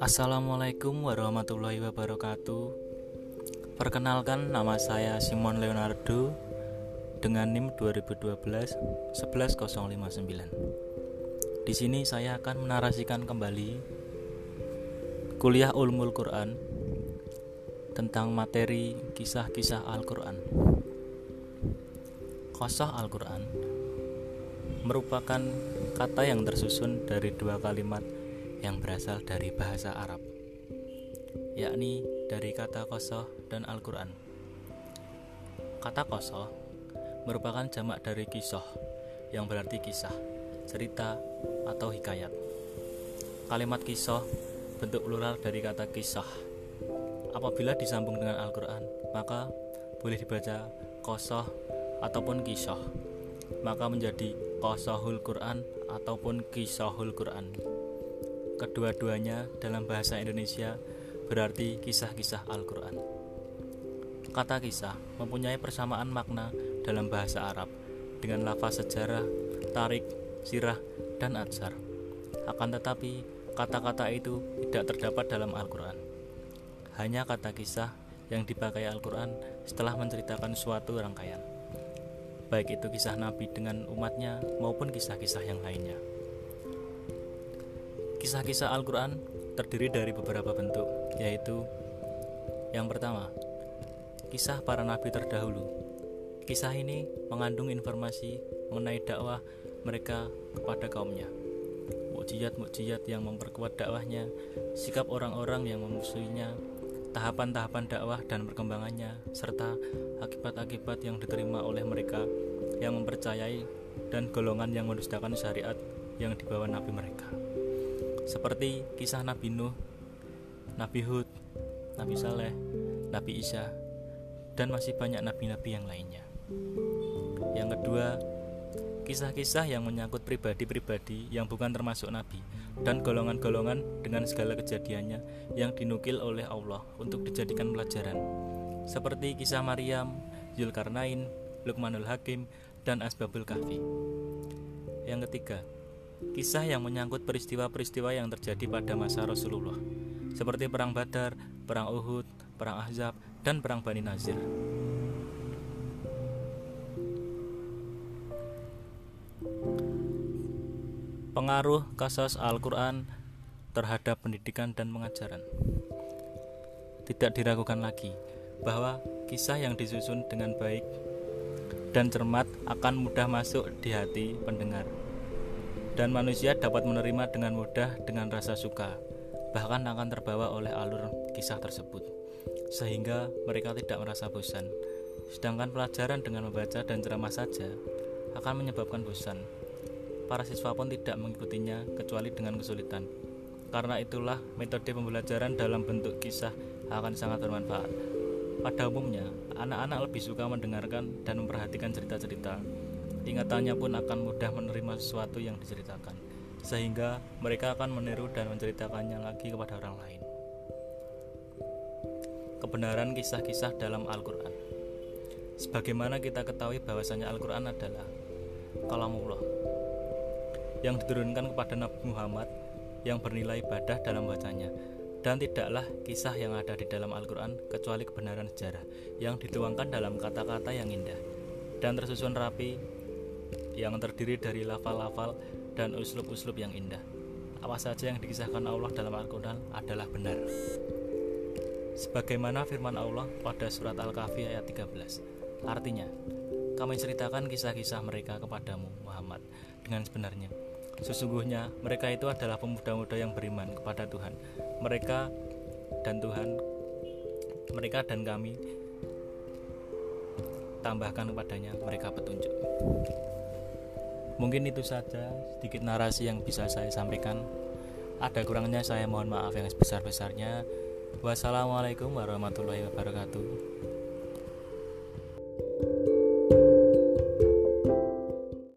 Assalamualaikum warahmatullahi wabarakatuh Perkenalkan nama saya Simon Leonardo dengan NIM 2012 11059. Di sini saya akan menarasikan kembali kuliah Ulumul Quran tentang materi kisah-kisah Al-Quran. Kosoh Al-Quran merupakan kata yang tersusun dari dua kalimat yang berasal dari bahasa Arab, yakni dari kata kosoh dan Al-Quran. Kata kosoh merupakan jamak dari kisah, yang berarti kisah, cerita, atau hikayat. Kalimat kisah bentuk plural dari kata kisah. Apabila disambung dengan Al-Quran, maka boleh dibaca kosoh ataupun kisah, maka menjadi kosohul Quran ataupun kisahul Quran. Kedua-duanya dalam bahasa Indonesia berarti kisah-kisah Al-Quran. Kata kisah mempunyai persamaan makna dalam bahasa Arab dengan lafaz sejarah, tarik, sirah, dan atsar. Akan tetapi, kata-kata itu tidak terdapat dalam Al-Quran. Hanya kata kisah yang dipakai Al-Quran setelah menceritakan suatu rangkaian. Baik itu kisah Nabi dengan umatnya maupun kisah-kisah yang lainnya. Kisah-kisah Al-Quran terdiri dari beberapa bentuk, yaitu yang pertama, kisah para nabi terdahulu. Kisah ini mengandung informasi mengenai dakwah mereka kepada kaumnya. Mukjizat-mukjizat yang memperkuat dakwahnya, sikap orang-orang yang memusuhinya, tahapan-tahapan dakwah dan perkembangannya, serta akibat-akibat yang diterima oleh mereka yang mempercayai dan golongan yang mendustakan syariat yang dibawa nabi mereka seperti kisah Nabi Nuh, Nabi Hud, Nabi Saleh, Nabi Isa, dan masih banyak nabi-nabi yang lainnya. Yang kedua, kisah-kisah yang menyangkut pribadi-pribadi yang bukan termasuk nabi dan golongan-golongan dengan segala kejadiannya yang dinukil oleh Allah untuk dijadikan pelajaran. Seperti kisah Maryam, Zulkarnain, Luqmanul Hakim, dan Asbabul Kahfi. Yang ketiga, kisah yang menyangkut peristiwa-peristiwa yang terjadi pada masa Rasulullah, seperti Perang Badar, Perang Uhud, Perang Ahzab, dan Perang Bani Nazir. Pengaruh kasus Al-Quran terhadap pendidikan dan pengajaran Tidak diragukan lagi bahwa kisah yang disusun dengan baik dan cermat akan mudah masuk di hati pendengar dan manusia dapat menerima dengan mudah dengan rasa suka, bahkan akan terbawa oleh alur kisah tersebut, sehingga mereka tidak merasa bosan. Sedangkan pelajaran dengan membaca dan ceramah saja akan menyebabkan bosan. Para siswa pun tidak mengikutinya kecuali dengan kesulitan. Karena itulah metode pembelajaran dalam bentuk kisah akan sangat bermanfaat. Pada umumnya, anak-anak lebih suka mendengarkan dan memperhatikan cerita-cerita ingatannya pun akan mudah menerima sesuatu yang diceritakan, sehingga mereka akan meniru dan menceritakannya lagi kepada orang lain. Kebenaran kisah-kisah dalam Al-Quran Sebagaimana kita ketahui bahwasanya Al-Quran adalah kalamullah yang diturunkan kepada Nabi Muhammad yang bernilai ibadah dalam bacanya dan tidaklah kisah yang ada di dalam Al-Quran kecuali kebenaran sejarah yang dituangkan dalam kata-kata yang indah dan tersusun rapi yang terdiri dari lafal-lafal dan uslub-uslub yang indah. Apa saja yang dikisahkan Allah dalam Al-Quran adalah benar. Sebagaimana firman Allah pada surat Al-Kahfi ayat 13. Artinya, kami ceritakan kisah-kisah mereka kepadamu Muhammad dengan sebenarnya. Sesungguhnya mereka itu adalah pemuda-muda yang beriman kepada Tuhan. Mereka dan Tuhan, mereka dan kami tambahkan kepadanya mereka petunjuk. Mungkin itu saja sedikit narasi yang bisa saya sampaikan. Ada kurangnya saya mohon maaf yang sebesar-besarnya. Wassalamualaikum warahmatullahi wabarakatuh.